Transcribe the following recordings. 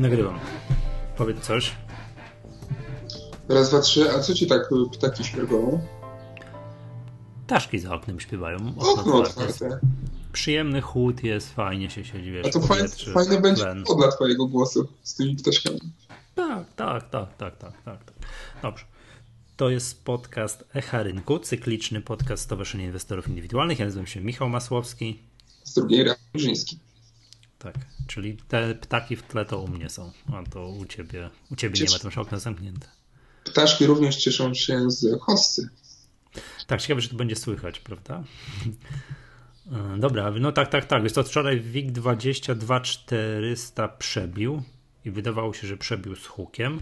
Nagrywam. Powiedz coś. Raz, dwa, trzy. A co ci tak ptaki śmiergą? Ptaszki za oknem śpiewają. Okno otwarte. Przyjemny chłód jest, fajnie się siedzi, wiesz, A to fajne, fajne będzie dla twojego głosu z tymi ptaszkami. Tak, tak, tak, tak, tak, tak. Dobrze. To jest podcast Echa Rynku, cykliczny podcast Stowarzyszenia Inwestorów Indywidualnych. Ja nazywam się Michał Masłowski. Z drugiej Rafalżyński. Tak, czyli te ptaki w tle to u mnie są, a to u ciebie, u ciebie nie ma, to masz okno zamknięte. Ptaszki również cieszą się z hosty. Tak, ciekawe, że to będzie słychać, prawda? E, dobra, no tak, tak, tak. Jest to wczoraj WIG 22400 przebił i wydawało się, że przebił z hukiem.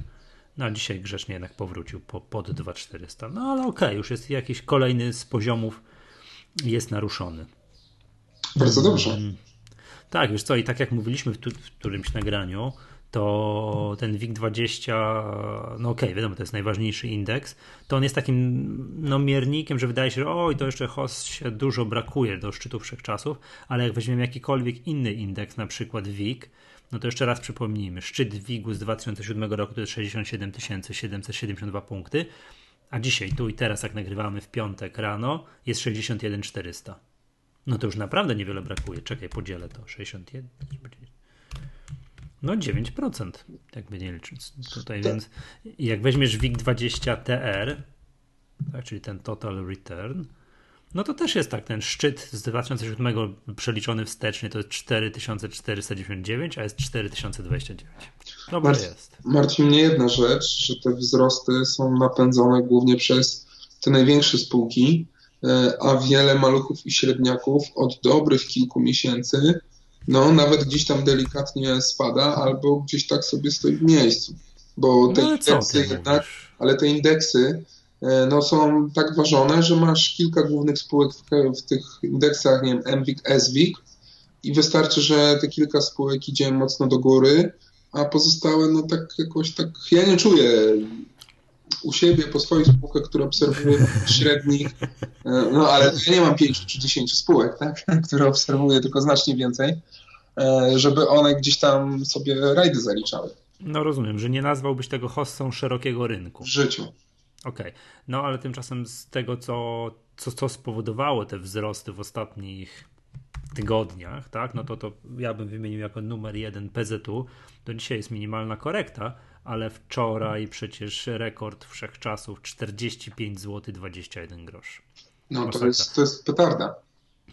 No a dzisiaj grzecznie jednak powrócił po, pod 2400. No ale okej, okay, już jest jakiś kolejny z poziomów jest naruszony. Bardzo dobrze. Tak, wiesz co, i tak jak mówiliśmy w, tu, w którymś nagraniu, to ten WIG20, no okej, okay, wiadomo, to jest najważniejszy indeks, to on jest takim no, miernikiem, że wydaje się, że oj, to jeszcze HOS się dużo brakuje do szczytu wszechczasów, ale jak weźmiemy jakikolwiek inny indeks, na przykład WIG, no to jeszcze raz przypomnijmy, szczyt WIG-u z 2007 roku to jest 67 772 punkty, a dzisiaj, tu i teraz, jak nagrywamy w piątek rano, jest 61 400. No to już naprawdę niewiele brakuje. Czekaj, podzielę to. 61. No 9%, jakby nie licząc tutaj, więc jak weźmiesz WIG20 TR, tak, czyli ten total return, no to też jest tak, ten szczyt z 2007 przeliczony wstecznie to jest 4499, a jest 4029. Dobrze Marcin, jest. Marcin, mnie jedna rzecz, że te wzrosty są napędzone głównie przez te największe spółki, a wiele maluchów i średniaków od dobrych kilku miesięcy, no nawet gdzieś tam delikatnie spada, albo gdzieś tak sobie stoi w miejscu. Bo te no, indeksy jednak, ale te indeksy e, no, są tak ważone, że masz kilka głównych spółek w, w tych indeksach, nie wiem, MWIG, SWIG i wystarczy, że te kilka spółek idzie mocno do góry, a pozostałe no tak jakoś tak, ja nie czuję u siebie, po swoich spółkach, które obserwuję średnich, e, no ale ja nie mam 5 czy 10 spółek, tak, które obserwuję, tylko znacznie więcej, e, żeby one gdzieś tam sobie rajdy zaliczały. No rozumiem, że nie nazwałbyś tego hossą szerokiego rynku. W życiu. Okej, okay. no ale tymczasem z tego, co, co, co spowodowało te wzrosty w ostatnich tygodniach, tak, no to, to ja bym wymienił jako numer jeden PZU, to dzisiaj jest minimalna korekta, ale wczoraj przecież rekord wszechczasów 45 zł 21 grosz. No to jest, to jest petarda.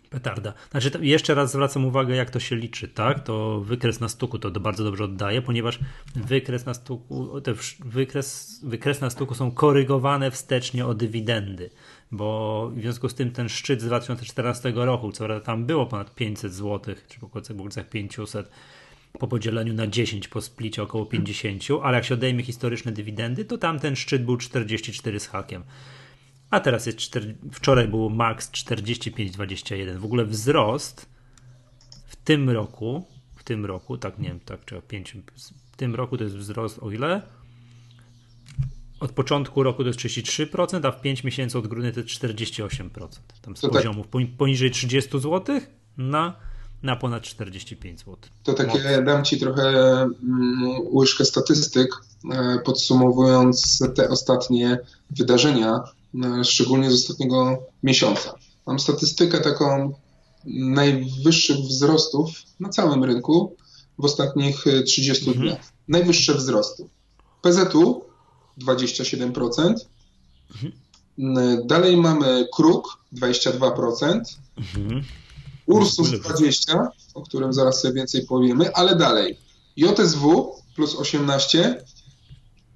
Petarda. Znaczy, jeszcze raz zwracam uwagę, jak to się liczy, tak? To wykres na stuku to bardzo dobrze oddaje, ponieważ wykres na stuku, te wykres, wykres na stuku są korygowane wstecznie o dywidendy, bo w związku z tym ten szczyt z 2014 roku, co tam było ponad 500 zł, czy w okolicach 500, po podzieleniu na 10 po splicie około 50, ale jak się odejmie historyczne dywidendy, to tamten szczyt był 44 z hakiem. A teraz jest 4, wczoraj był max 45,21. W ogóle wzrost w tym roku, w tym roku, tak nie wiem, tak trzeba 5, w tym roku to jest wzrost o ile? Od początku roku to jest 33%, a w 5 miesięcy od grudnia to jest 48%. Tam z to tak. poziomów tak. poniżej 30 zł na na ponad 45 zł. To takie dam Ci trochę mm, łyżkę statystyk, e, podsumowując te ostatnie wydarzenia, e, szczególnie z ostatniego miesiąca. Mam statystykę taką najwyższych wzrostów na całym rynku w ostatnich 30 mhm. dniach. Najwyższe wzrosty. PZU 27%. Mhm. Dalej mamy KRUK 22%. Mhm. Ursus 20, o którym zaraz sobie więcej powiemy, ale dalej. JSW plus 18,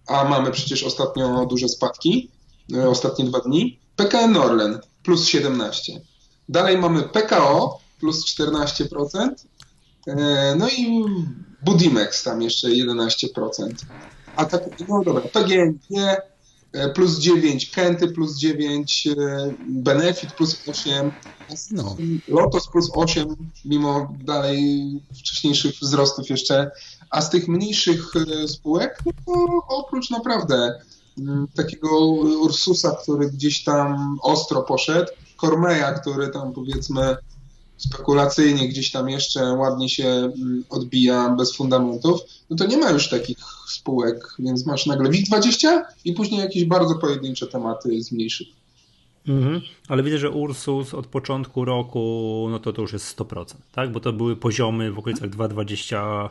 a mamy przecież ostatnio duże spadki, e, ostatnie dwa dni. PKN Norlen plus 17. Dalej mamy PKO plus 14%. E, no i Budimex tam jeszcze 11%. A tak, no dobra, PGNG plus 9 Kenty, plus 9 e, Benefit, plus 8 no. Lotos plus 8, mimo dalej wcześniejszych wzrostów jeszcze. A z tych mniejszych e, spółek, no to oprócz naprawdę mm, takiego Ursusa, który gdzieś tam ostro poszedł, Cormeja, który tam powiedzmy spekulacyjnie gdzieś tam jeszcze ładnie się mm, odbija bez fundamentów, no to nie ma już takich spółek, więc masz nagle WIG20 i później jakieś bardzo pojedyncze tematy z mniejszych. Mhm. Ale widzę, że Ursus od początku roku, no to to już jest 100%, tak? Bo to były poziomy w okolicach 2,20,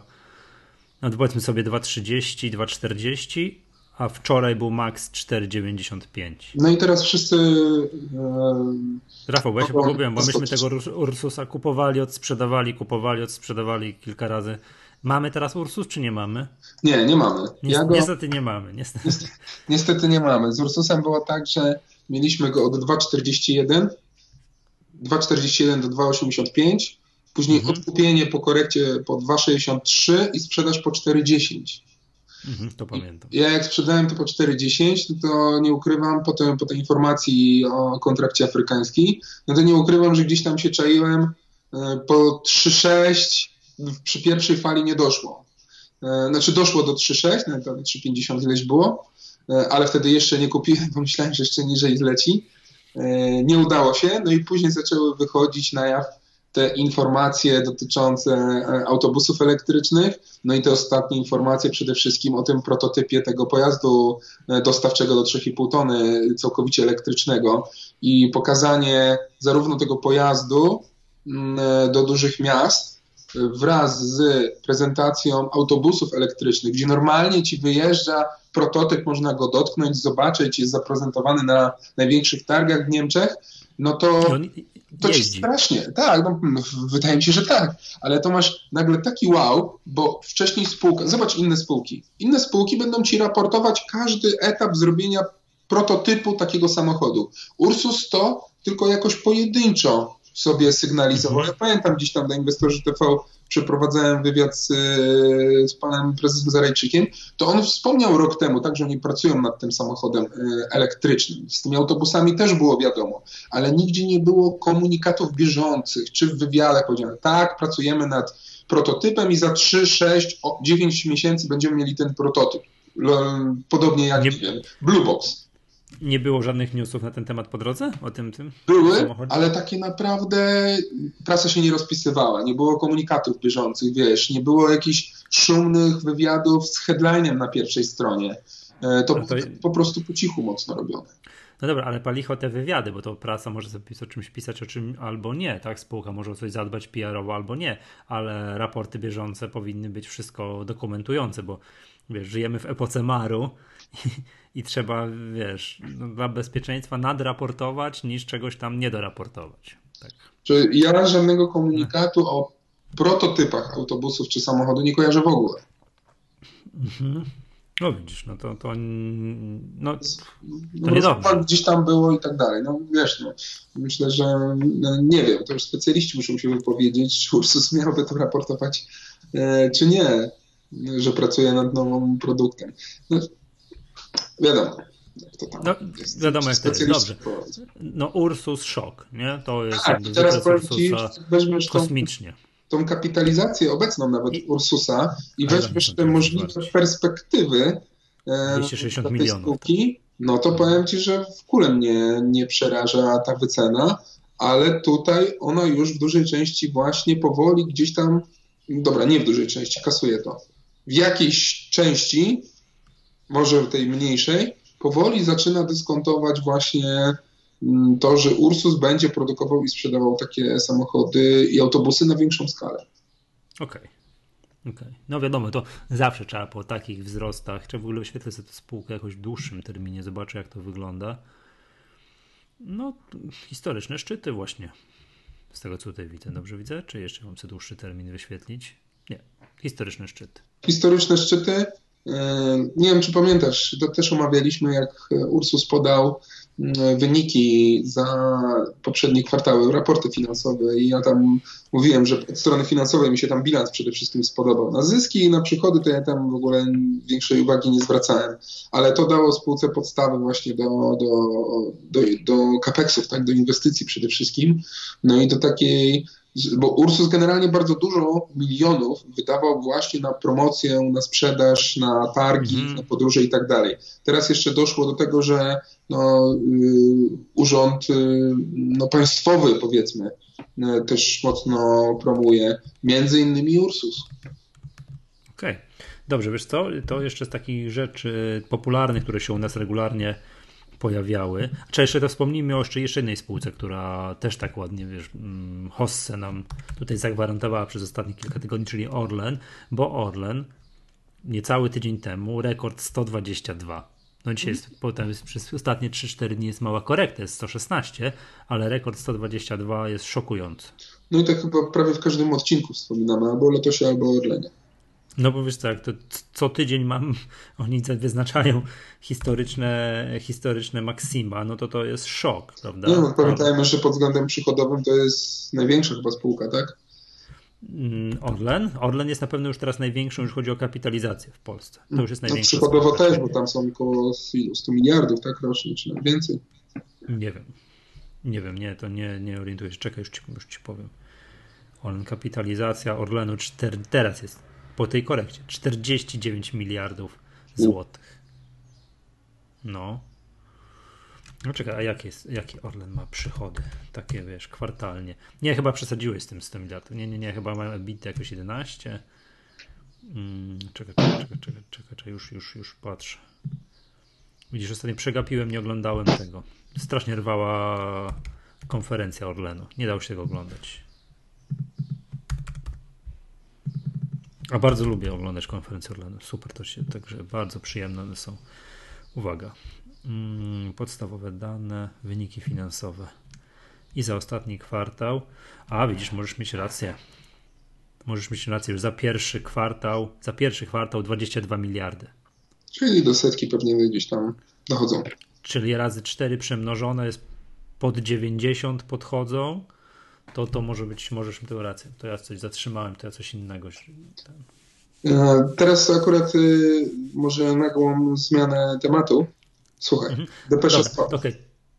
no powiedzmy sobie 2,30, 2,40, a wczoraj był max 4,95. No i teraz wszyscy... E... Rafał, bo ja się pogubiłem, bo myśmy tego Ursusa kupowali, odsprzedawali, kupowali, odsprzedawali kilka razy. Mamy teraz Ursus, czy nie mamy? Nie, nie mamy. Ja go... Niestety nie mamy. Niestety. Niestety, niestety nie mamy. Z Ursusem było tak, że mieliśmy go od 2,41 2,41 do 2,85 później mhm. odkupienie po korekcie po 2,63 i sprzedaż po 4,10 mhm, to pamiętam. Ja jak sprzedałem to po 4,10 no to nie ukrywam potem po tej informacji o kontrakcie afrykańskim no to nie ukrywam, że gdzieś tam się czaiłem e, po 3,6 przy pierwszej fali nie doszło. E, znaczy doszło do 3,6, nawet 3,50 ileś było E, ale wtedy jeszcze nie kupiłem, bo myślałem, że jeszcze niżej zleci. Nie udało się, no i później zaczęły wychodzić na jaw te informacje dotyczące e, autobusów elektrycznych, no i te ostatnie informacje przede wszystkim o tym prototypie tego pojazdu dostawczego do 3,5 tony całkowicie elektrycznego. I pokazanie zarówno tego pojazdu mm, do dużych miast wraz z prezentacją autobusów elektrycznych, gdzie normalnie ci wyjeżdża prototyp, można go dotknąć, zobaczyć, jest zaprezentowany na największych targach w Niemczech, no to, to ci strasznie, tak, no, wydaje mi się, że tak, ale to masz nagle taki wow, bo wcześniej spółka, zobacz inne spółki, inne spółki będą ci raportować każdy etap zrobienia prototypu takiego samochodu. Ursus to tylko jakoś pojedynczo sobie sygnalizował. Mhm. Ja pamiętam gdzieś tam na Inwestorzy TV przeprowadzałem wywiad z, z panem prezesem Zarajczykiem, to on wspomniał rok temu, tak, że oni pracują nad tym samochodem e, elektrycznym. Z tymi autobusami też było wiadomo, ale nigdzie nie było komunikatów bieżących, czy w wywiadach powiedziano, tak, pracujemy nad prototypem i za 3, 6, 9 miesięcy będziemy mieli ten prototyp. Podobnie jak nie, Blue Box. Nie było żadnych newsów na ten temat po drodze? O tym, tym Były, samochodzie? ale takie naprawdę prasa się nie rozpisywała, nie było komunikatów bieżących, wiesz, nie było jakichś szumnych wywiadów z headlinem na pierwszej stronie. E, to, to, po prostu po cichu mocno robione. No dobra, ale palicho te wywiady, bo to prasa może sobie o czymś pisać, o czym albo nie, tak? Spółka może o coś zadbać PR-owo albo nie, ale raporty bieżące powinny być wszystko dokumentujące, bo wiesz, żyjemy w epoce maru i trzeba, wiesz, no, dla bezpieczeństwa nadraportować niż czegoś tam niedoraportować. Tak. Czy ja żadnego komunikatu o prototypach autobusów czy samochodu nie kojarzę w ogóle. Mhm. No widzisz, no to, to, no, to nie gdzieś tam było i tak dalej. No wiesz, no, myślę, że no, nie wiem, to już specjaliści muszą się wypowiedzieć, czy Ursus miałby to raportować, e, czy nie, że pracuje nad nowym produktem. No, Wiadomo. No, jest, wiadomo jak to jest. Dobrze. No Ursus szok, nie? To jest tak, teraz powiem ci, weźmiesz kosmicznie. Tą, tą kapitalizację obecną nawet I, Ursusa i weźmiesz te możliwe perspektywy 260 e, milionów. Spółki, no to powiem ci, że w ogóle mnie nie przeraża ta wycena, ale tutaj ona już w dużej części właśnie powoli gdzieś tam, dobra, nie w dużej części, kasuje to. W jakiejś części może tej mniejszej, powoli zaczyna dyskontować właśnie mm, to, że Ursus będzie produkował i sprzedawał takie samochody i autobusy na większą skalę. Okej. Okay. Okay. No wiadomo, to zawsze trzeba po takich wzrostach, trzeba w ogóle oświetlę sobie tę spółkę jakoś w dłuższym terminie, zobaczę jak to wygląda. No, historyczne szczyty właśnie. Z tego co tutaj widzę. Dobrze widzę? Czy jeszcze mam sobie dłuższy termin wyświetlić? Nie. Historyczne szczyty. Historyczne szczyty. Nie wiem, czy pamiętasz, to też omawialiśmy, jak Ursus podał mm, wyniki za poprzednie kwartały, raporty finansowe i ja tam mówiłem, że od strony finansowej mi się tam bilans przede wszystkim spodobał. Na zyski i na przychody to ja tam w ogóle większej uwagi nie zwracałem, ale to dało spółce podstawy właśnie do, do, do, do tak, do inwestycji przede wszystkim, no i do takiej bo Ursus generalnie bardzo dużo milionów wydawał właśnie na promocję, na sprzedaż, na targi, mm na podróże i tak dalej. Teraz jeszcze doszło do tego, że no, y, urząd y, no, państwowy, powiedzmy, y, też mocno promuje, między innymi Ursus. Okej. Okay. Dobrze, wiesz co, to jeszcze z takich rzeczy popularnych, które się u nas regularnie pojawiały. Czy jeszcze to wspomnijmy o jeszcze, jeszcze jednej spółce, która też tak ładnie, wiesz, mm, Hosse nam tutaj zagwarantowała przez ostatnie kilka tygodni, czyli Orlen, bo Orlen niecały tydzień temu rekord 122. No dzisiaj jest, potem jest, przez ostatnie 3-4 dni jest mała korekta, jest 116, ale rekord 122 jest szokujący. No i tak chyba prawie w każdym odcinku wspominamy, albo o Lotosie, albo o Orlenie. No bo wiesz tak, to co tydzień mam, oni wyznaczają historyczne, historyczne maksima, no to to jest szok, prawda? No, pamiętajmy, że pod względem przychodowym to jest największa chyba spółka, tak? Mm, Orlen. Orlen jest na pewno już teraz największą, już chodzi o kapitalizację w Polsce. To już jest no, największa. No, przychodowo też, bo tam są około 100 miliardów, tak, rocznie, czy nawet więcej. Nie wiem. Nie wiem, nie, to nie, nie orientuję się. Czekaj, już ci, już ci powiem. Orlen, kapitalizacja Orlenu 4, teraz jest po tej korekcie 49 miliardów złotych. No. No czekaj, a jakie, jest, jakie Orlen ma przychody? Takie wiesz, kwartalnie. Nie, chyba przesadziłeś z tym 100 miliardów. Nie, nie, nie, chyba ma EBITDA jakoś 11. Hmm, czekaj, czekaj, czekaj, czekaj, czekaj, czekaj, już, już, już patrzę. Widzisz, ostatnio przegapiłem, nie oglądałem tego. Strasznie rwała konferencja Orlenu. Nie dało się tego oglądać. A bardzo lubię oglądać konferencje Orlenu. Super to się, także bardzo przyjemne one są. Uwaga. Mm, podstawowe dane, wyniki finansowe. I za ostatni kwartał. A widzisz, możesz mieć rację. Możesz mieć rację, że za pierwszy kwartał, za pierwszy kwartał 22 miliardy. Czyli do setki pewnie gdzieś tam dochodzą. Czyli razy 4 przemnożone jest pod 90 podchodzą to, to może być, możesz mi tę rację. To ja coś zatrzymałem, to ja coś innego. E, teraz akurat y, może nagłą zmianę tematu. Słuchaj, mhm. Depesza Okej, okay.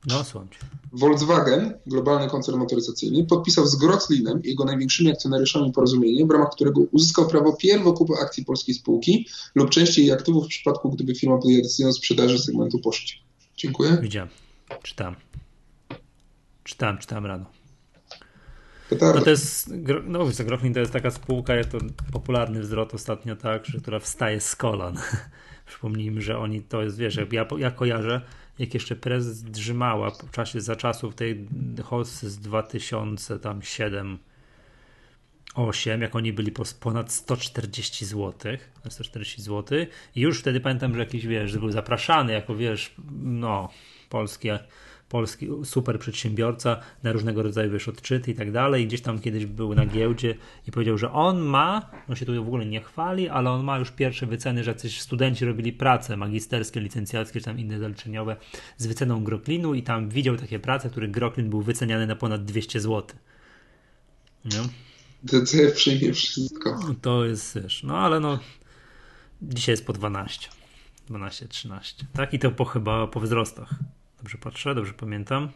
no słucham cię. Volkswagen, globalny koncern motoryzacyjny, podpisał z Groclinem, jego największymi akcjonariuszami porozumienie, w ramach którego uzyskał prawo pierwokupu akcji polskiej spółki lub części jej aktywów w przypadku, gdyby firma podjęła decyzję o sprzedaży segmentu poczty. Dziękuję. Widziałem. Czytam. Czytałem, czytałem rano. No to jest, no wiesz, Grochlin to jest taka spółka, jest to popularny wzrost ostatnio, tak, że, która wstaje z kolan. Przypomnijmy, że oni to jest, wiesz, ja, ja kojarzę, jak jeszcze prezes drzymała w czasie, za czasów tej hossy z 2007 8, jak oni byli po ponad 140 zł, 140 zł i już wtedy pamiętam, że jakiś, wiesz, był zapraszany jako, wiesz, no, polskie polski super przedsiębiorca na różnego rodzaju wiesz, odczyty i tak dalej. Gdzieś tam kiedyś był na giełdzie i powiedział, że on ma, on się tu w ogóle nie chwali, ale on ma już pierwsze wyceny, że jacyś studenci robili prace magisterskie, licencjackie czy tam inne zaliczeniowe z wyceną Groklinu i tam widział takie prace, w których Groklin był wyceniany na ponad 200 zł. No. DCF przyjmie wszystko. To jest, wiesz, no ale no dzisiaj jest po 12. 12-13. Tak i to po chyba po wzrostach. Dobrze patrzę, dobrze pamiętam.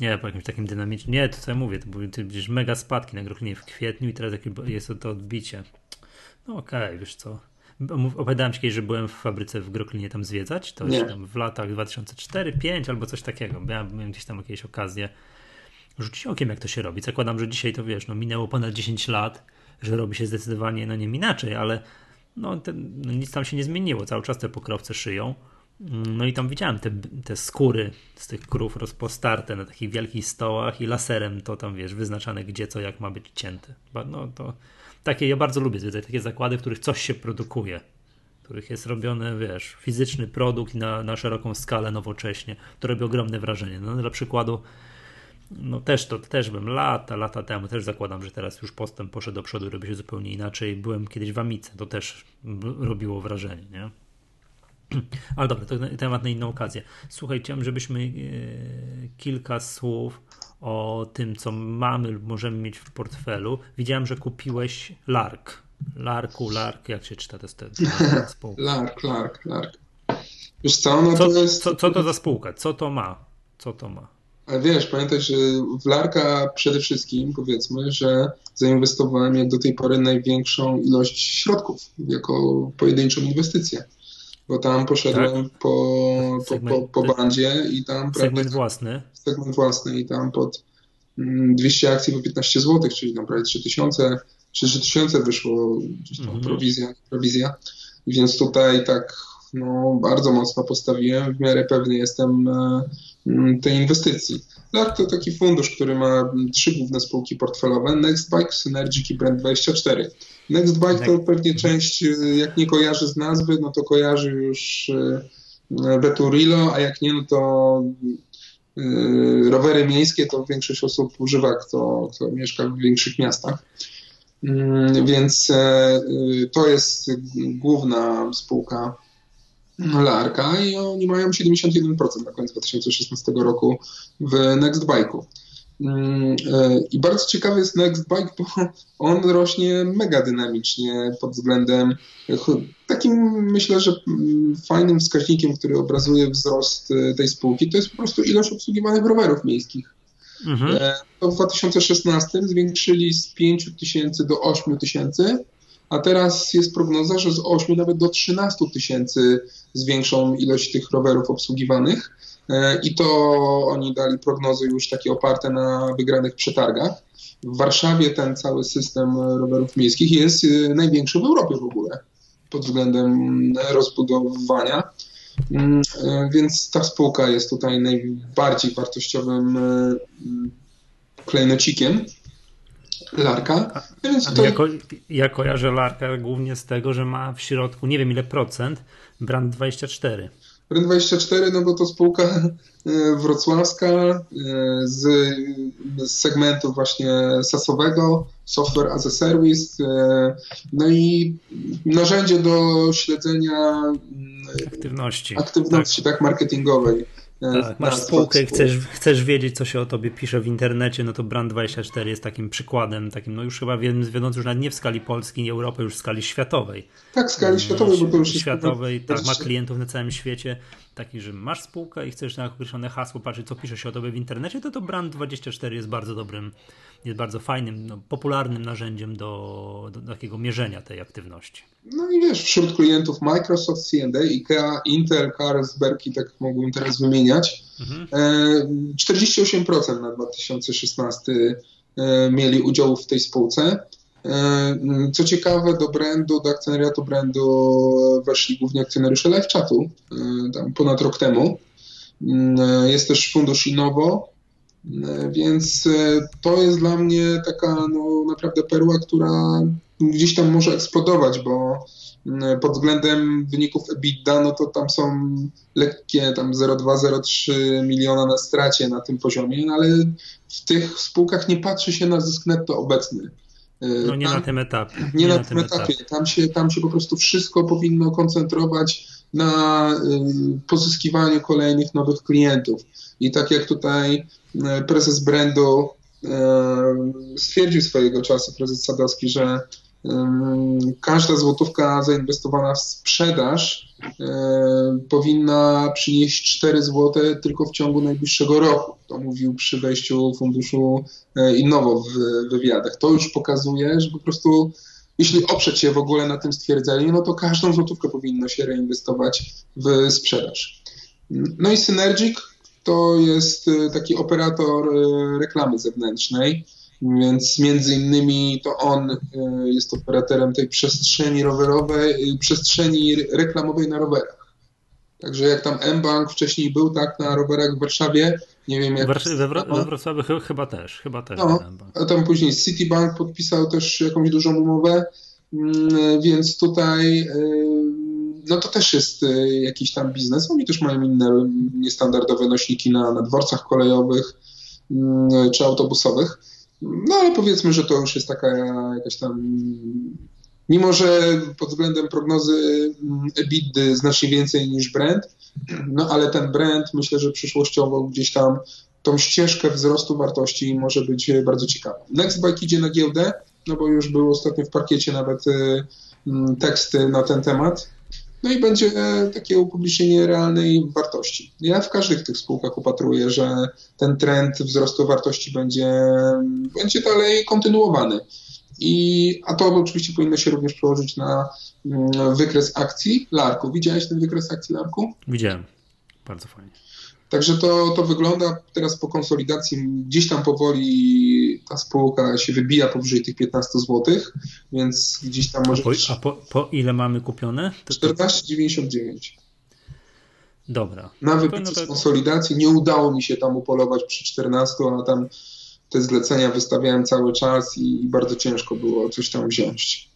Nie, po jakimś takim dynamicznym. Nie, to co ja mówię, to były gdzieś mega spadki na Grochlinie w kwietniu i teraz jest to odbicie. No okej, okay, wiesz co. Opowiadałem ci kiedyś, że byłem w fabryce w Groklinie tam zwiedzać. To już tam w latach 2004-2005 albo coś takiego. Miałem, miałem gdzieś tam jakieś okazje rzucić okiem, jak to się robi. Zakładam, że dzisiaj to wiesz, no minęło ponad 10 lat, że robi się zdecydowanie, no nie inaczej, ale no, ten, no nic tam się nie zmieniło. Cały czas te pokrowce szyją. No i tam widziałem te, te skóry z tych krów rozpostarte na takich wielkich stołach i laserem to tam, wiesz, wyznaczane gdzie co, jak ma być cięte. No to takie, ja bardzo lubię zwiedzać takie zakłady, w których coś się produkuje, w których jest robiony, wiesz, fizyczny produkt na, na szeroką skalę nowocześnie. To robi ogromne wrażenie. No dla przykładu no też to też bym lata, lata temu też zakładam, że teraz już postęp poszedł do przodu, robi się zupełnie inaczej. Byłem kiedyś w Amice, to też robiło wrażenie, nie? Ale dobra, to temat na inną okazję. Słuchaj, chciałem, żebyśmy e, kilka słów o tym, co mamy lub możemy mieć w portfelu. Widziałem, że kupiłeś Lark. Larku, Lark, jak się czyta to jest spółka? Lark, Lark, Lark. Wiesz co, no co, to jest... Co, co to za spółka? Co to ma? Co to ma? Ale wiesz, pamiętaj, że w Larka przede wszystkim powiedzmy, że zainwestowałem jak do tej pory największą ilość środków jako pojedynczą inwestycję. Bo tam poszedłem tak. po, po, po, po, bandzie i tam. Segment własny. Segment własny i tam pod 200 mm, akcji po 15 zł, czyli tam prawie 3000, 3000 wyszło gdzieś tam mhm. prowizja, prowizja. Więc tutaj tak no, bardzo mocno postawiłem, w miarę pewny jestem e, tej inwestycji. LARK to taki fundusz, który ma trzy główne spółki portfelowe, Nextbike, Synergic i Brand24. Nextbike to pewnie część, e, jak nie kojarzy z nazwy, no to kojarzy już e, Veturilo, a jak nie, no to rowery miejskie to większość osób używa, kto, kto mieszka w większych miastach. Mm, więc to jest główna spółka Larka i oni mają 71% na koniec 2016 roku w Nextbike'u. Mm, e, I bardzo ciekawy jest Nextbike, bo on rośnie mega dynamicznie pod względem takim, myślę, że mm, fajnym wskaźnikiem, który obrazuje wzrost e, tej spółki, to jest po prostu ilość obsługiwanych rowerów miejskich. Mhm. E, to w 2016 zwiększyli z 5 tysięcy do 8 tysięcy, a teraz jest prognoza, że z 8 nawet do 13 tysięcy zwiększą ilość tych rowerów obsługiwanych. E, I to oni dali prognozy już takie oparte na wygranych przetargach. W Warszawie ten cały system rowerów miejskich jest e, największy w Europie w ogóle pod względem rozbudowania. Mm, e, więc ta spółka jest tutaj najbardziej wartościowym klejnocikiem. Larka. Więc to... ja, ko ja kojarzę Larka głównie z tego, że ma w środku nie wiem ile procent Brand 24. Brand 24, no bo to spółka e, wrocławska e, z, z segmentu właśnie sasowego, software as a service, e, no i narzędzie do śledzenia aktywności, aktywności tak, tak marketingowej. Tak, masz spółkę i chcesz, chcesz wiedzieć, co się o tobie pisze w internecie, no to Brand24 jest takim przykładem, takim, no już chyba wiodący już nawet nie w skali Polski, nie Europy, już w skali światowej. Tak, w skali światowej, bo to już Światowej, tak, ma klientów na całym świecie, taki, że masz spółkę i chcesz na określone hasło patrzeć, co pisze się o tobie w internecie, to to Brand24 jest bardzo dobrym, jest bardzo fajnym, no, popularnym narzędziem do, do takiego mierzenia tej aktywności. No i wiesz, wśród klientów Microsoft, C&A, IKEA, Intel, Carlsberg i tak mogłem teraz wymieniać. Mhm. 48% e, na 2016 e, mieli udział w tej spółce. E, co ciekawe, do brandu, do akcjonariatu brandu weszli głównie akcjonariusze LiveChatu tam ponad rok temu. Jest też fundusz Innovo, więc to jest dla mnie taka no, naprawdę perła, która gdzieś tam może eksplodować, bo mm, pod względem wyników EBITDA, no to tam są lekkie tam 0,2-0,3 miliona na stracie na tym poziomie, ale w tych spółkach nie patrzy się na zysk netto obecny. No nie tam, na tym etapie. Nie, nie na, na, tym etapie. etapie. Tam, się, tam się po prostu wszystko powinno koncentrować na pozyskiwaniu kolejnych nowych klientów. I tak jak tutaj y, prezes brandu y, stwierdził swojego czasu, prezes Sadowski, że każda złotówka zainwestowana w sprzedaż powinna przynieść 4 zł tylko w ciągu najbliższego roku. To mówił przy wejściu funduszu e, Innowo w wywiadach. To już pokazuje, że po prostu jeśli oprzeć się w ogóle na tym stwierdzeniu, no to każdą złotówkę powinno się reinwestować w sprzedaż. No i Synergic to jest e, taki operator e, reklamy zewnętrznej więc między innymi to on y, jest operatorem tej przestrzeni rowerowej, y, przestrzeni reklamowej na rowerach. Także jak tam M-Bank wcześniej był tak na rowerach w Warszawie, nie wiem jak... we, we Wrocławiu chyba też, chyba też. No, a tam później Citibank podpisał też jakąś dużą umowę, mm, więc tutaj y, no to też jest jakiś tam biznes. Oni też mają inne niestandardowe nośniki na, na dworcach kolejowych mm, czy autobusowych. No ale powiedzmy, że to już jest taka jakaś tam. Mimo, że pod względem prognozy mm, EBITDA znacznie więcej niż brand, no ale ten brand myślę, że przyszłościowo gdzieś tam tą ścieżkę wzrostu wartości może być bardzo ciekawa. Nextbike idzie na giełdę, no bo już były ostatnio w parkiecie nawet y, mm, teksty na ten temat. no i będzie takie upublicznienie realnej wartości. Ja w każdych tych spółkach upatruję, że ten trend wzrostu wartości będzie, będzie dalej kontynuowany. I, a to oczywiście powinno się również przełożyć na mm, wykres akcji Larku. Widziałeś ten wykres akcji Larku? Widziałem. Bardzo fajnie. Także to, to wygląda teraz po konsolidacji, gdzieś tam powoli ta spółka się wybija powyżej tych 15 zł, więc gdzieś tam może. A po, a po, po ile mamy kupione? 14,99. Dobra. Na wybicie no to... konsolidacji nie udało mi się tam upolować przy 14, a tam te zlecenia wystawiałem cały czas i, i bardzo ciężko było coś tam wziąć.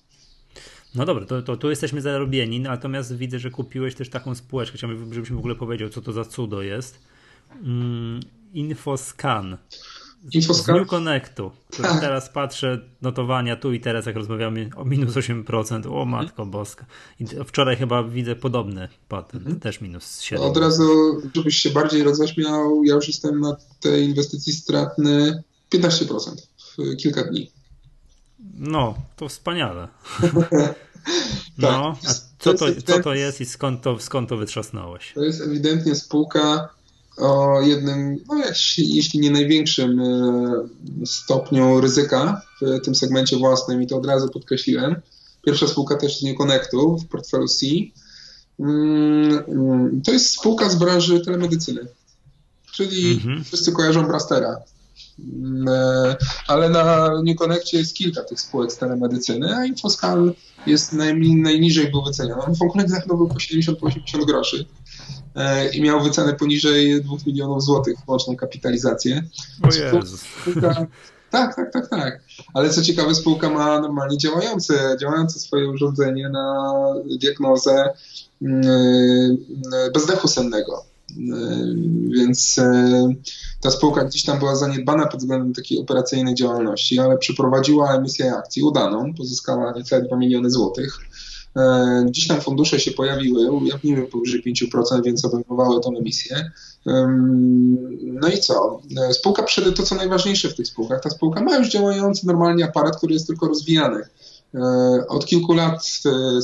No dobra, to, to tu jesteśmy zarobieni, natomiast widzę, że kupiłeś też taką spółeczkę. Chciałbym, żebyś w ogóle powiedział, co to za cudo jest. Mm, Infoscan. Infoscan? Z New Connectu. Tak. Teraz patrzę notowania tu i teraz, jak rozmawiamy o minus 8%. O matko boska. I wczoraj chyba widzę podobny patent, mhm. też minus 7%. Od razu, żebyś się bardziej roześmiał, ja już jestem na tej inwestycji stratny 15% w kilka dni. No, to wspaniale. no, a co to, co to jest i skąd to, skąd to wytrzasnąłeś? To jest ewidentnie spółka o jednym, no jeśli, jeśli nie największym e, stopniu ryzyka w tym segmencie własnym i to od razu podkreśliłem. Pierwsza spółka też z New Connectu w portfelu C. Mm, mm, to jest spółka z branży telemedycyny, czyli mhm. wszyscy kojarzą Brastera. Mm, e, ale na New Connectie jest kilka tych spółek z telemedycyny, a Infoscan jest najmniej, najniżej był wyceniony. On w ogóle zachnął po 70-80 groszy e, i miał wycenę poniżej 2 milionów złotych łączną kapitalizację. O. Spółka, tak, tak, tak, tak. Ale co ciekawe, spółka ma normalnie działające, działające swoje urządzenie na diagnozę mm, e, bezdechu sennego. Więc ta spółka gdzieś tam była zaniedbana pod względem takiej operacyjnej działalności, ale przeprowadziła emisję akcji udaną, pozyskała niecałe 2 miliony złotych. E, Dziś tam fundusze się pojawiły, ujawniły powyżej 5%, więc obejmowały tą emisję. No i co? E, spółka przede to, co najważniejsze w tych spółkach, ta spółka ma już działający normalnie aparat, który jest tylko rozwijany. E, od kilku lat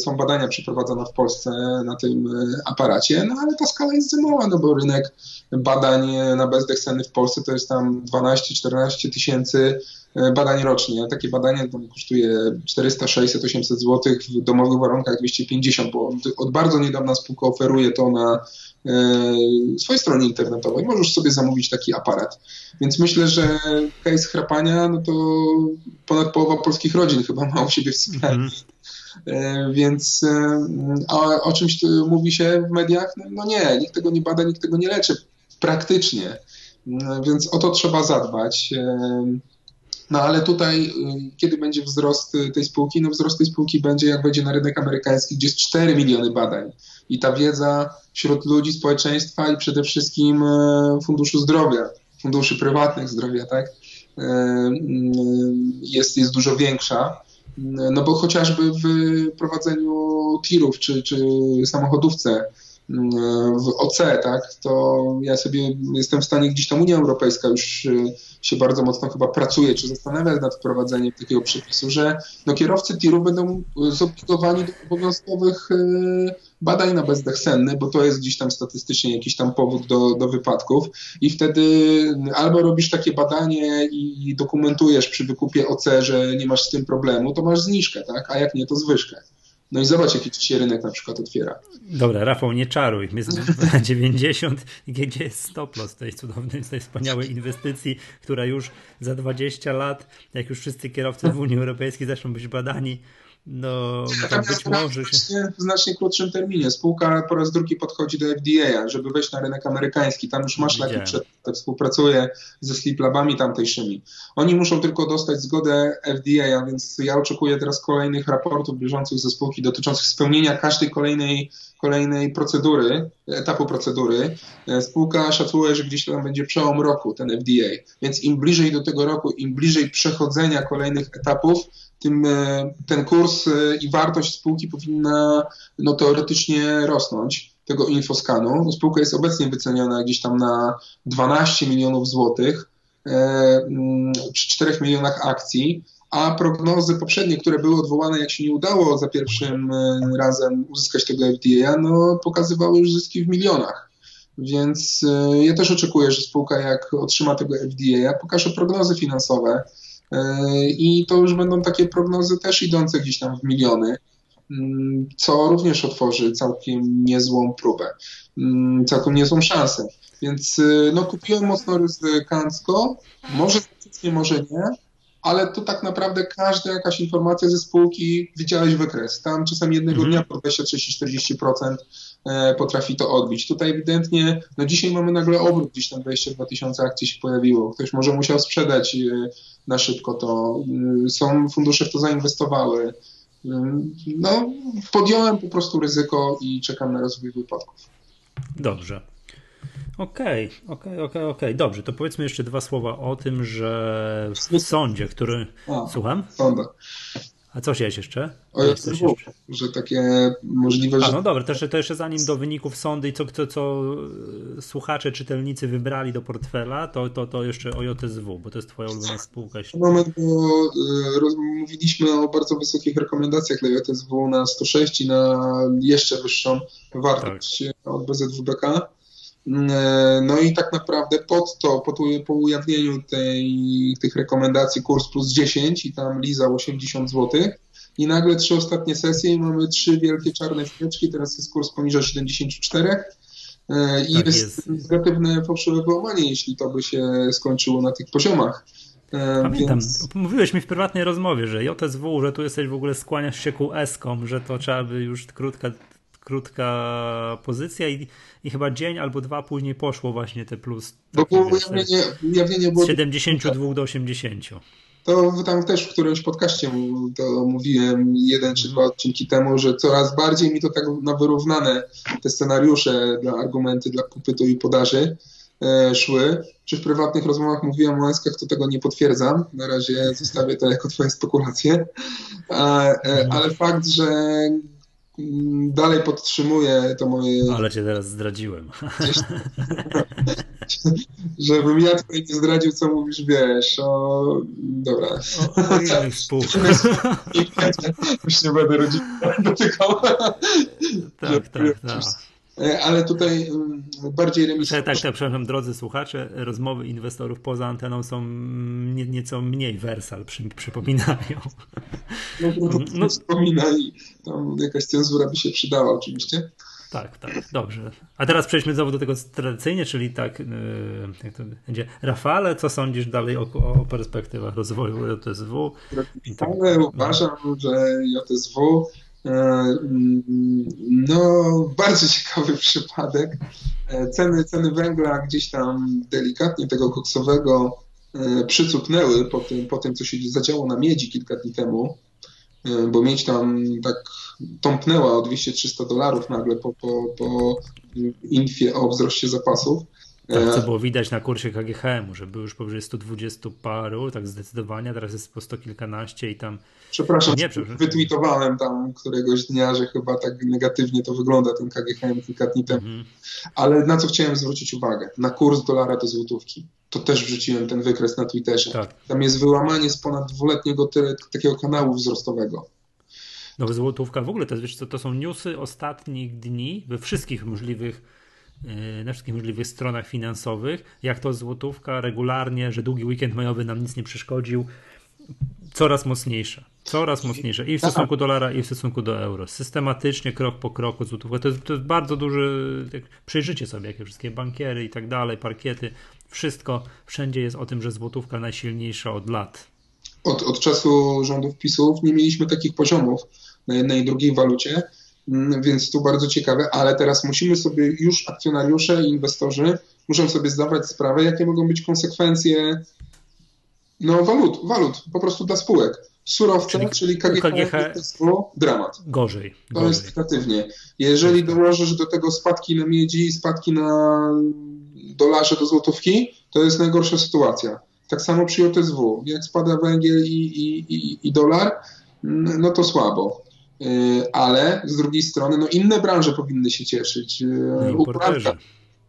są badania przeprowadzane w Polsce na tym aparacie, no ale ta skala jest za mała, no bo rynek badań na bezdech senny w Polsce to jest tam 12-14 tysięcy. e, badań rocznie. Takie badanie tam kosztuje 400, 600, 800 zł, w domowych warunkach 250, bo od bardzo niedawna spółka oferuje to na e, swojej stronie internetowej. Możesz sobie zamówić taki aparat. Więc myślę, że case chrapania, no to ponad połowa polskich rodzin chyba ma u siebie w sypialni. Mm -hmm. Więc a o czymś mówi się w mediach? No, no nie, nikt tego nie bada, nikt tego nie leczy praktycznie. Więc o to trzeba zadbać. No ale tutaj, y, kiedy będzie wzrost tej spółki? No wzrost tej spółki będzie, jak wejdzie na rynek amerykański, gdzie jest 4 miliony badań. I ta wiedza wśród ludzi, społeczeństwa i przede wszystkim e, funduszu zdrowia, funduszy prywatnych zdrowia, tak, jest, jest dużo większa. No bo chociażby w prowadzeniu tirów czy, czy samochodówce w OC, tak, to ja sobie jestem w stanie, gdzieś tam Unia Europejska już y, się bardzo mocno chyba pracuje, czy zastanawia nad wprowadzeniem takiego przepisu, że no, kierowcy tirów będą zobligowani do obowiązkowych y, badań na bezdech senny, bo to jest gdzieś tam statystycznie jakiś tam powód do, do wypadków i wtedy albo robisz takie badanie i dokumentujesz przy wykupie OC, że nie masz z tym problemu, to masz zniżkę, tak, a jak nie, to zwyżkę. No i zobacz, jaki ci się rynek na przykład otwiera. Dobra, Rafał, nie czaruj. My 90, gdzie jest stop loss tej cudownej, tej wspaniałej inwestycji, która już za 20 lat, jak już wszyscy kierowcy w Unii Europejskiej zaczną być badani, no, tak być może. Się... W znacznie krótszym terminie. Spółka po raz drugi podchodzi do FDA, żeby wejść na rynek amerykański. Tam już masz leki przed, współpracuje ze sleep labami tamtejszymi. Oni muszą tylko dostać zgodę FDA, a więc ja oczekuję teraz kolejnych raportów bieżących ze spółki dotyczących spełnienia każdej kolejnej kolejnej procedury, etapu procedury. Spółka szacuje, że gdzieś tam będzie przełom roku ten FDA. Więc im bliżej do tego roku, im bliżej przechodzenia kolejnych etapów, tym e, ten kurs e, i wartość spółki powinna no, teoretycznie rosnąć, tego infoskanu. No, spółka jest obecnie wyceniona gdzieś tam na 12 milionów złotych e, mm, przy 4 milionach akcji, a prognozy poprzednie, które były odwołane, jak się nie udało za pierwszym razem uzyskać tego FDA, no pokazywały już zyski w milionach. Więc ja też oczekuję, że spółka jak otrzyma tego FDA, pokaże prognozy finansowe i to już będą takie prognozy też idące gdzieś tam w miliony. Mm, co również otworzy całkiem niezłą próbę, mm, całkiem niezłą szansę. Więc y, no, kupiłem mocno ryzykancko, może faktycznie, może nie, ale to tak naprawdę każda jakaś informacja ze spółki, widziałeś wykres. Tam czasami jednego mhm. dnia po 20, 30, 40% potrafi to odbić. Tutaj ewidentnie, no dzisiaj mamy nagle obrót, gdzieś tam 22 tysiące akcji się pojawiło. Ktoś może musiał sprzedać y, na szybko to. Y, są fundusze w to zainwestowały. No, podjąłem po prostu ryzyko i czekam na rozwój wypadków. Dobrze. Okej, okay, okej, okay, okej, okay, okej. Dobrze, to powiedzmy jeszcze dwa słowa o tym, że w sądzie, który. A, Słucham? Sąda. A co chciałeś jeszcze? O JSW, że takie możliwe... A, no dobra, to jeszcze, to jeszcze zanim do wyników sądy i co, co, co e, słuchacze, czytelnicy wybrali do portfela, to, to, to jeszcze o JSW, bo to jest twoja ulubiona spółka. Moment, bo y, mówiliśmy o bardzo wysokich rekomendacjach dla JSW na 106 i na jeszcze wyższą wartość tak. od BZWBK. Mm, e, no i tak naprawdę pod to, po, po ujawnieniu tej, tych rekomendacji kurs plus 10 i tam lizał 80 zł i nagle trzy ostatnie sesje i mamy trzy wielkie czarne świeczki, teraz jest kurs poniżej 74 e, i tak jest, jest negatywne fałszywe wyłamanie, jeśli to by się skończyło na tych poziomach. E, Pamiętam, Więc... mówiłeś mi w prywatnej rozmowie, że JSW, że tu jesteś w ogóle skłaniasz się ku eskom, że to trzeba by już krótka krótka pozycja i, i chyba dzień albo dwa później poszło właśnie te plus. Bo było ujawnienie, ujawnienie było... Z 72 do 80. To tam też w którymś podcaście to mówiłem jeden czy dwa odcinki temu, że coraz bardziej mi to tak na wyrównane te scenariusze, dla argumenty dla popytu i podaży e, szły. Czy w prywatnych rozmowach mówiłem o eskach, to tego nie potwierdzam. Na razie zostawię to jako twoje spekulacje. E, mhm. ale fakt, że dalej podtrzymuję to moje... Ale cię teraz zdradziłem. Żebym ja tutaj nie zdradził, co mówisz, wiesz, o... Dobra. O, o innych Już nie będę rodziny dotykał. Tak, tak, tak. E, ale tutaj mm, bardziej remisowo. Tak, tak, przepraszam, drodzy słuchacze, rozmowy inwestorów poza anteną są nie, nieco mniej wersal, przy, przypominają. No, no, no, przypomina i tam jakaś cenzura by się przydała oczywiście. Tak, tak, dobrze. A teraz przejdźmy znowu do tego tradycyjnie, czyli tak, yy, jak to będzie. Rafale, co sądzisz dalej o, o perspektywach rozwoju JSW? Tak, uważam, że JSW mm, no, bardzo ciekawy przypadek. E, ceny, ceny węgla gdzieś tam delikatnie tego koksowego e, przycupnęły po tym, po tym, co się zadziało na miedzi kilka dni temu, bo miedź tam tak tąpnęła o 200-300 dolarów nagle po, po, po infie o wzroście zapasów. Tak, co było widać na kursie KGHM, że był już powyżej 120 paru, tak zdecydowanie, teraz jest po 100 kilkanaście i tam... Przepraszam, nie, przepraszam. wytweetowałem tam któregoś dnia, że chyba tak negatywnie to wygląda ten KGHM kilka dni temu. Mhm. Ale na co chciałem zwrócić uwagę? Na kurs dolara do złotówki. To też wrzuciłem ten wykres na Twitterze. Tak. Tam jest wyłamanie z ponad dwuletniego takiego kanału wzrostowego. No złotówka w ogóle to, wiesz, to, to są newsy ostatnich dni we wszystkich możliwych na wszystkich możliwych stronach finansowych, jak to złotówka regularnie, że długi weekend majowy nam nic nie przeszkodził, coraz mocniejsza. Coraz mocniejsze i w stosunku do dolara, i w stosunku do euro. Systematycznie, krok po kroku złotówka. To jest, to jest bardzo duży. Jak przejrzycie sobie, jakie wszystkie bankiery i tak dalej, parkiety, wszystko, wszędzie jest o tym, że złotówka najsilniejsza od lat. Od, od czasu rządów PiSów nie mieliśmy takich poziomów na jednej i drugiej walucie. Mm, więc tu bardzo ciekawe, ale teraz musimy sobie już akcjonariusze i inwestorzy muszą sobie zdawać sprawę, jakie mogą być konsekwencje no, walut, walut, po prostu dla spółek. Surowce, czyli, czyli KGH, KGH dramat. Gorzej. To gorzej. jest negatywnie. Jeżeli dołożysz do tego spadki na miedzi, spadki na dolarze do złotówki, to jest najgorsza sytuacja. Tak samo przy JSW. Jak spada węgiel i, i, i, i dolar, no to słabo. Y, ale z drugiej strony no inne branże powinny się cieszyć. Y, no, Uprawka,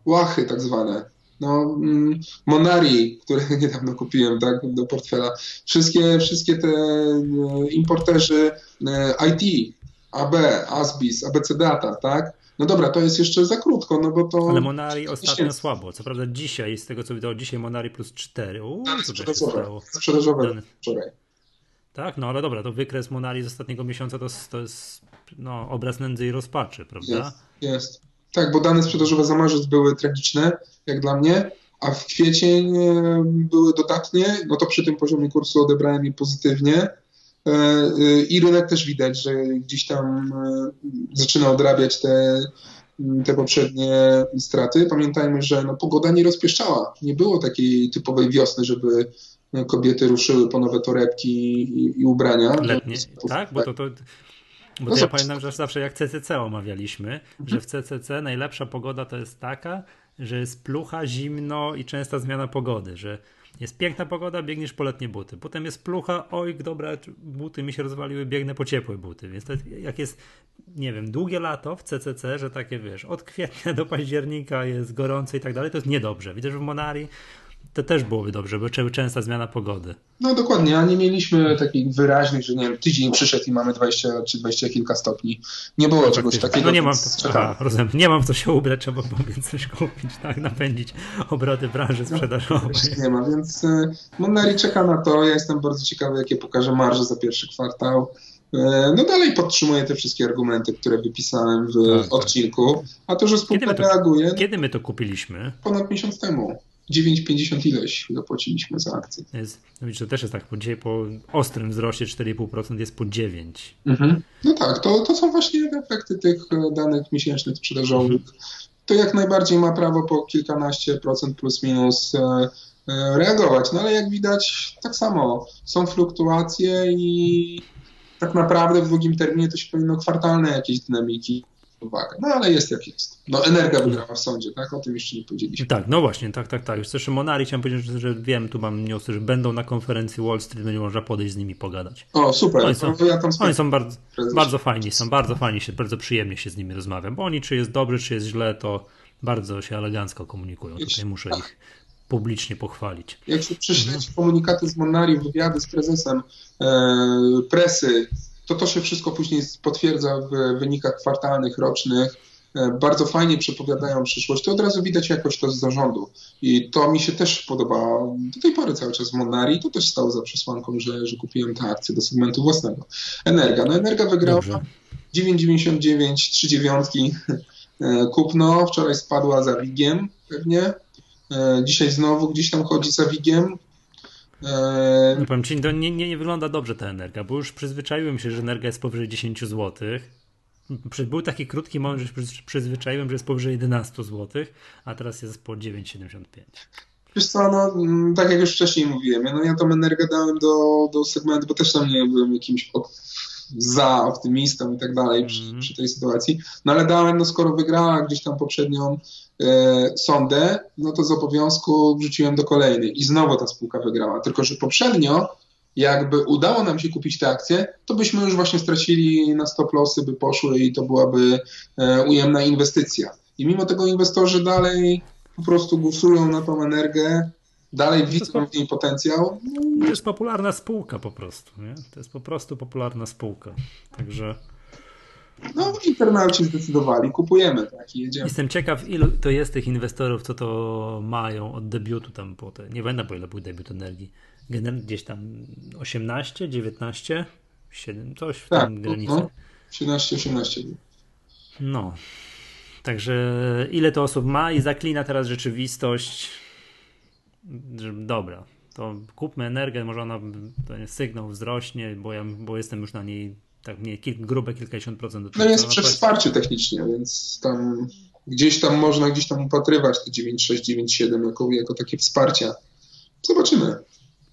łachy tak zwane. no, mm, Monari, które niedawno kupiłem tak, do portfela, wszystkie, wszystkie te e, importerzy e, IT, AB, ASBIS, ABC Data, tak? No dobra, to jest jeszcze za krótko, no bo to... Ale Monari ostatnio słabo. Co prawda dzisiaj, z tego co widziałem, dzisiaj Monari plus 4. Uuu, Dane sprzedażowe, sprzedażowe wczoraj. Tak, no ale dobra, to wykres Monari z ostatniego miesiąca to, to jest no, obraz nędzy i rozpaczy, prawda? Jest, jest. Tak, bo dane sprzedażowe za marzec były tragiczne, jak dla mnie, a w kwiecień e, były dodatnie, no to przy tym poziomie kursu odebrałem je pozytywnie. E, e, I rynek też widać, że gdzieś tam zaczyna odrabiać te, te poprzednie straty. Pamiętajmy, że no, pogoda nie rozpieszczała. Nie było takiej typowej wiosny, żeby kobiety ruszyły po nowe torebki i, i ubrania. Letnie, tak? Bo to, to bo no ja pamiętam, że zawsze jak CCC omawialiśmy, mhm. że w CCC najlepsza pogoda to jest taka, że jest plucha, zimno i częsta zmiana pogody, że jest piękna pogoda, biegniesz po letnie buty. Potem jest plucha, oj, dobra, buty mi się rozwaliły, biegnę po ciepłe buty. Więc to, jak jest, nie wiem, długie lato w CCC, że takie wiesz, od kwietnia do października jest gorąco i tak dalej, to jest niedobrze. Widzę, że w Monari to też byłoby dobrze, bo częsta zmiana pogody. No dokładnie, a nie mieliśmy takich wyraźnych, że nie wiem, tydzień przyszedł i mamy 20 czy 20 kilka stopni. Nie było no, czegoś takiego. No nie mam, to, aha, rozumiem, nie mam co się ubrać, trzeba więc coś kupić, tak, napędzić obroty branży no, sprzedażowej. No, nie ma, więc y, Monari czeka na to. Ja jestem bardzo ciekawy, jakie pokaże marże za pierwszy kwartał. Y, no dalej podtrzymuję te wszystkie argumenty, które wypisałem w tak, tak. odcinku. A to, że spółka kiedy reaguje... To, kiedy my to kupiliśmy? Ponad miesiąc temu. 9,50 ileś zapłaciliśmy za akcję. Jest, no to też jest tak, po, po ostrym wzroście 4,5% jest po 9. Mhm. No tak, to, to są właśnie efekty tych e, danych miesięcznych sprzedażowych. Mhm. To jak najbardziej ma prawo po kilkanaście procent plus minus e, e, reagować. No ale jak widać, tak samo są fluktuacje i tak naprawdę w długim terminie to się powinno kwartalne jakieś dynamiki uwagę. No ale jest jak jest. No Energa wygrała w sądzie, tak? O tym jeszcze nie powiedzieliśmy. Tak, no właśnie, tak, tak, tak. Już też Monari chciałem powiedzieć, że wiem, tu mam newsy, że będą na konferencji Wall Street, będzie można podejść z nimi pogadać. O, super. Oni są, ja oni są bardzo, bardzo fajni, są bardzo fajni, się, bardzo przyjemnie się z nimi rozmawiam, bo oni czy jest dobry, czy jest źle, to bardzo się elegancko komunikują. Tutaj muszę tak. ich publicznie pochwalić. Jak się prześledzi mhm. komunikaty z Monari, wywiady z prezesem e, presy, to to się wszystko później potwierdza w wynikach kwartalnych, rocznych. E, bardzo fajnie przepowiadają przyszłość. To od razu widać jakoś to z zarządu. I to mi się też podoba do tej pory cały czas w Monari. To też stało za przesłanką, że, że kupiłem te akcje do segmentu własnego. Energa. No Energa wygrała 9,99, 3 dziewiątki e, kupno. Wczoraj spadła za Wigiem pewnie. E, dzisiaj znowu gdzieś tam chodzi za Wigiem. No powiem ci, to nie, nie, nie wygląda dobrze ta energia, bo już przyzwyczaiłem się, że energia jest powyżej 10 zł. Był taki krótki moment, że się przyzwyczaiłem, że jest powyżej 11 zł, a teraz jest po 9,75. Wiesz co, no, mm, tak jak już wcześniej mówiłem, no ja tą energię dałem do, do segmentu, bo też tam nie byłem jakimś za optymistą i tak dalej przy, mhm. przy, tej sytuacji, no ale dałem, no skoro wygrała gdzieś tam poprzednią E, sondę, no to z obowiązku wrzuciłem do kolejnej i znowu ta spółka wygrała. Tylko, że poprzednio jakby udało nam się kupić te akcje, to byśmy już właśnie stracili na stop lossy, by poszły i to byłaby e, ujemna inwestycja. I mimo tego inwestorzy dalej po prostu głosują na tą energię, dalej widzą w niej potencjał. To jest popularna spółka po prostu, nie? To jest po prostu popularna spółka. Także no, internauci zdecydowali, kupujemy, tak, i jedziemy. Jestem ciekaw, ilu to jest tych inwestorów, co to mają od debiutu tam po te, nie będę po ile był debiut energii, gdzieś tam 18, 19, 7, coś w tak, tym granicy. No, 17, 18 No, także ile to osób ma i zaklina teraz rzeczywistość, że dobra, to kupmy energię, może ona, ten sygnał wzrośnie, bo ja, bo jestem już na niej tak nie, kil, grube kilkadziesiąt procent. No jest przy wsparciu technicznie, więc tam gdzieś tam można gdzieś tam upatrywać te 9.6, 9.7 jako, jako takie wsparcia. Zobaczymy.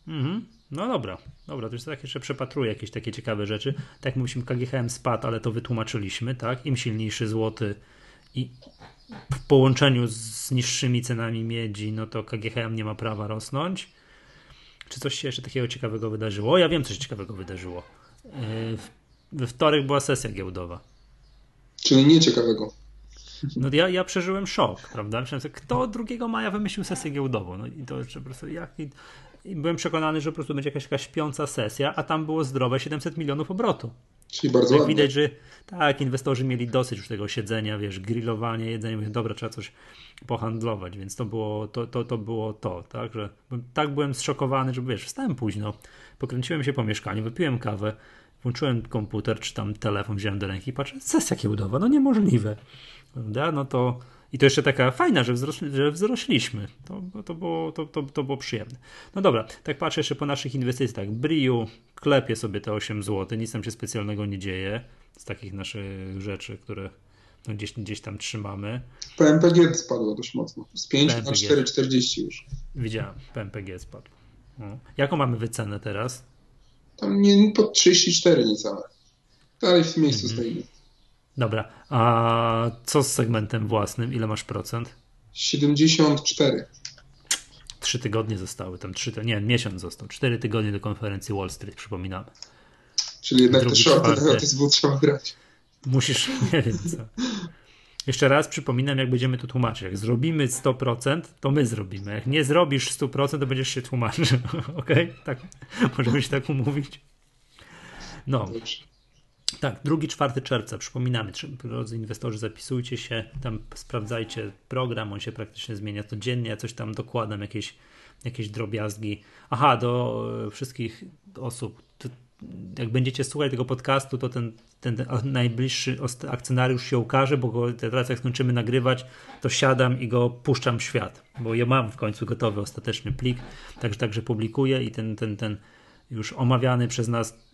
Mhm. No dobra, dobra, to już tak jeszcze przepatruję jakieś takie ciekawe rzeczy. Tak jak mówiliśmy, KGHM spadł, ale to wytłumaczyliśmy, tak? Im silniejszy złoty i w połączeniu z niższymi cenami miedzi, no to KGHM nie ma prawa rosnąć. Czy coś się jeszcze takiego ciekawego wydarzyło? O, ja wiem, coś ciekawego wydarzyło. Yy, we wtorek była sesja giełdowa. Czyli nieciekawego. No ja, ja przeżyłem szok, prawda? Myślałem sobie, kto 2 maja wymyślił sesję giełdową? No i to po prostu jak... I byłem przekonany, że po prostu będzie jakaś, jakaś śpiąca sesja, a tam było zdrowe 700 milionów obrotu. Czyli bardzo Jak widać, że tak, inwestorzy mieli dosyć już tego siedzenia, wiesz, grillowania, jedzenia, mówię, dobra, trzeba coś pohandlować, więc to było to, to, to było to, tak, że tak byłem zszokowany, że wiesz, wstałem późno, pokręciłem się po mieszkaniu, wypiłem kawę, włączyłem komputer, czy tam telefon, wziąłem do ręki i patrzę, sesja kiełdowa, no niemożliwe, prawda, no to i to jeszcze taka fajna, że, wzrośli, że wzrośliśmy. To, to, było, to, to, to było przyjemne. No dobra, tak patrzę jeszcze po naszych inwestycjach. Briu klepie sobie te 8 zł, nic tam się specjalnego nie dzieje z takich naszych rzeczy, które no gdzieś, gdzieś tam trzymamy. PMPG spadło dość mocno. Z 5 PMPG. na 4,40 już. Widziałem, PMPG spadł. No. Jaką mamy wycenę teraz? Tam nie, pod 34 niecałe. Dalej w miejscu mm -hmm. stoimy. Dobra, a co z segmentem własnym? Ile masz procent? 74. Trzy tygodnie zostały, tam trzy, nie, miesiąc został. Cztery tygodnie do konferencji Wall Street, przypominamy. Czyli jednak Drugi, te shorty na trzeba grać. Musisz, nie wiem co. Jeszcze raz przypominam, jak będziemy to tłumaczyć. Jak zrobimy 100%, to my zrobimy. Jak nie zrobisz 100%, to będziesz się tłumaczył. ok? Tak, możemy się tak umówić. No. Dobrze. Tak, 2-4 czerwca, przypominamy, drodzy inwestorzy, zapisujcie się, tam sprawdzajcie program, on się praktycznie zmienia codziennie, ja coś tam dokładam, jakieś, jakieś drobiazgi. Aha, do e, wszystkich osób, jak będziecie słuchać tego podcastu, to ten, ten, ten najbliższy akcjonariusz się ukaże, bo go, teraz jak skończymy nagrywać, to siadam i go puszczam w świat, bo ja mam w końcu gotowy ostateczny plik, także, także publikuję i ten, ten, ten już omawiany przez nas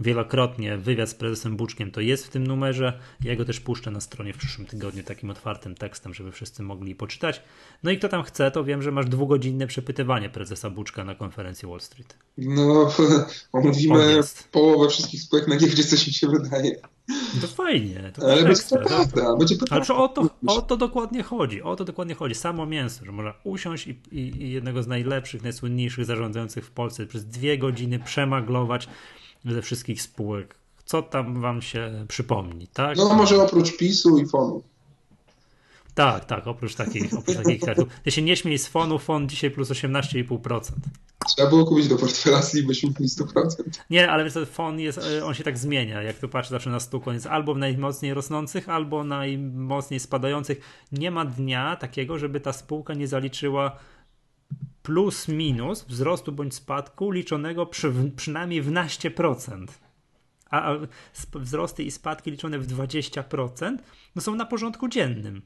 wielokrotnie wywiad z prezesem Buczkiem to jest w tym numerze. Ja go też puszczę na stronie w przyszłym tygodniu takim otwartym tekstem, żeby wszyscy mogli poczytać. No i kto tam chce, to wiem, że masz dwugodzinne przepytywanie prezesa Buczka na konferencji Wall Street. No, omówimy połowę wszystkich spółek na giełdzie, co się wydaje. To fajnie. To Ale będzie to prawda. Będzie to Ale o to, o to dokładnie chodzi. O to dokładnie chodzi. Samo mięso, że można usiąść i, i, i jednego z najlepszych, najsłynniejszych zarządzających w Polsce przez dwie godziny przemaglować ze wszystkich spółek. Co tam wam się przypomni, tak? No może oprócz PiSu i fonu. Tak, tak, oprócz takich, oprócz takich kartów. Ty się nie śmiej z fonu, fon dzisiaj plus 18,5%. Trzeba było kupić do portfela i byśmy mieli 100%. Nie, ale wiesz, fon jest, e, on się tak zmienia. Jak tu patrzę zawsze na stół, on jest albo w najmocniej rosnących, albo najmocniej spadających. Nie ma dnia takiego, żeby ta spółka nie zaliczyła plus minus wzrostu bądź spadku liczonego przy, przynajmniej w naście procent. A wzrosty i spadki liczone w 20% no są na porządku dziennym.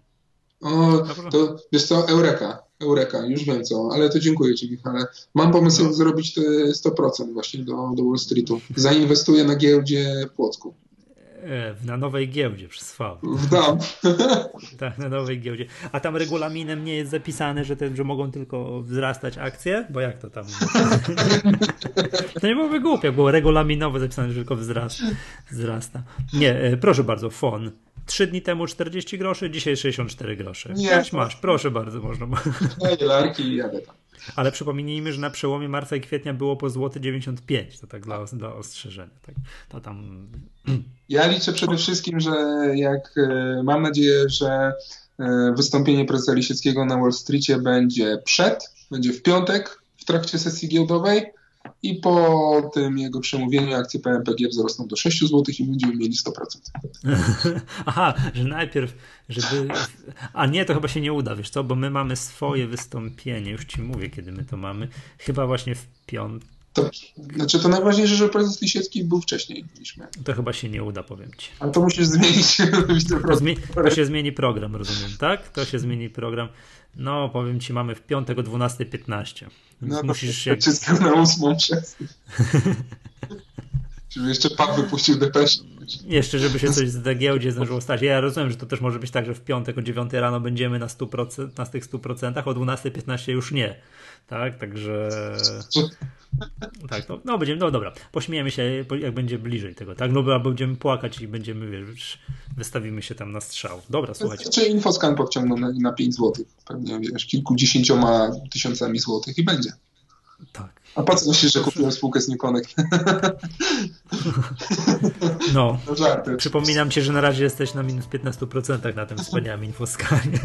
O, to jest to Eureka. Eureka, już wiem co, ale to dziękuję Ci, Michale. Mam pomysł, no. jak zrobić te 100% właśnie do, do Wall Streetu. Zainwestuję na giełdzie w Płocku. Na nowej giełdzie przez V. Tam. Tak, na nowej giełdzie. A tam regulaminem nie jest zapisane, że, te, że mogą tylko wzrastać akcje? Bo jak to tam? to nie byłoby głupie, było regulaminowo zapisane, że tylko wzrasta. wzrasta. Nie, e, proszę bardzo, FON. Trzy dni temu 40 groszy, dzisiaj 64 grosze. Nie. masz, proszę bardzo, można. Nie, larki i jadę tam. Ale przypomnijmy, że na przełomie marca i kwietnia było po złoty 95. To tak dla, dla ostrzeżenia. Tak, to tam... Ja liczę przede wszystkim, że jak e, mam nadzieję, że e, wystąpienie prezesa Lisieckiego na Wall Streetie będzie przed, będzie w piątek w trakcie sesji giełdowej i po tym jego przemówieniu akcje PMPG wzrosną do 6 zł i będziemy mieli 100%. Aha, że najpierw, żeby... A nie, to chyba się nie uda, wiesz co, bo my mamy swoje wystąpienie, już ci mówię, kiedy my to mamy, chyba właśnie w piątek. To, znaczy to najważniejsze, że prezes Lisiecki był wcześniej niż my. To chyba się nie uda, powiem ci. Ale to musisz zmienić. to, zmieni, to się zmieni program, rozumiem, tak? To się zmieni program. No, powiem ci, mamy w piątek o 12.15. No, musisz się. Wszystko na ósmą Żeby jeszcze pan wypuścił depeszę. Jeszcze, żeby się coś z giełdzie zdążyło stać. Ja rozumiem, że to też może być tak, że w piątek o 9 rano będziemy na, 100%, na tych 100%, o 12.15 już nie. Tak, także. Tak, no, no będziemy, no dobra, pośmiejemy się, jak będzie bliżej tego, tak? No bo będziemy płakać i będziemy, wiesz, wystawimy się tam na strzał. Dobra, słuchajcie. Czy infoskan podciągną na, na 5 zł, pewnie, wiesz, kilkudziesięcioma tysiącami złotych i będzie. Tak. A po co myślisz, że kupiłem spółkę z New Connect? No. no żarty. Przypominam ci, że na razie jesteś na minus 15% na tym wspaniałym infoskanie.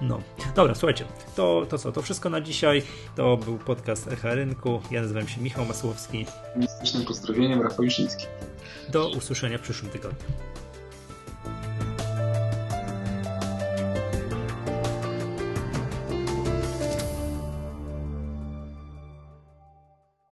No, dobra, słuchajcie, to, to co, to wszystko na dzisiaj. To był podcast Echa Rynku. Ja nazywam się Michał Masłowski. Z pozdrowieniem Rafał Juszyński. Do usłyszenia w przyszłym tygodniu.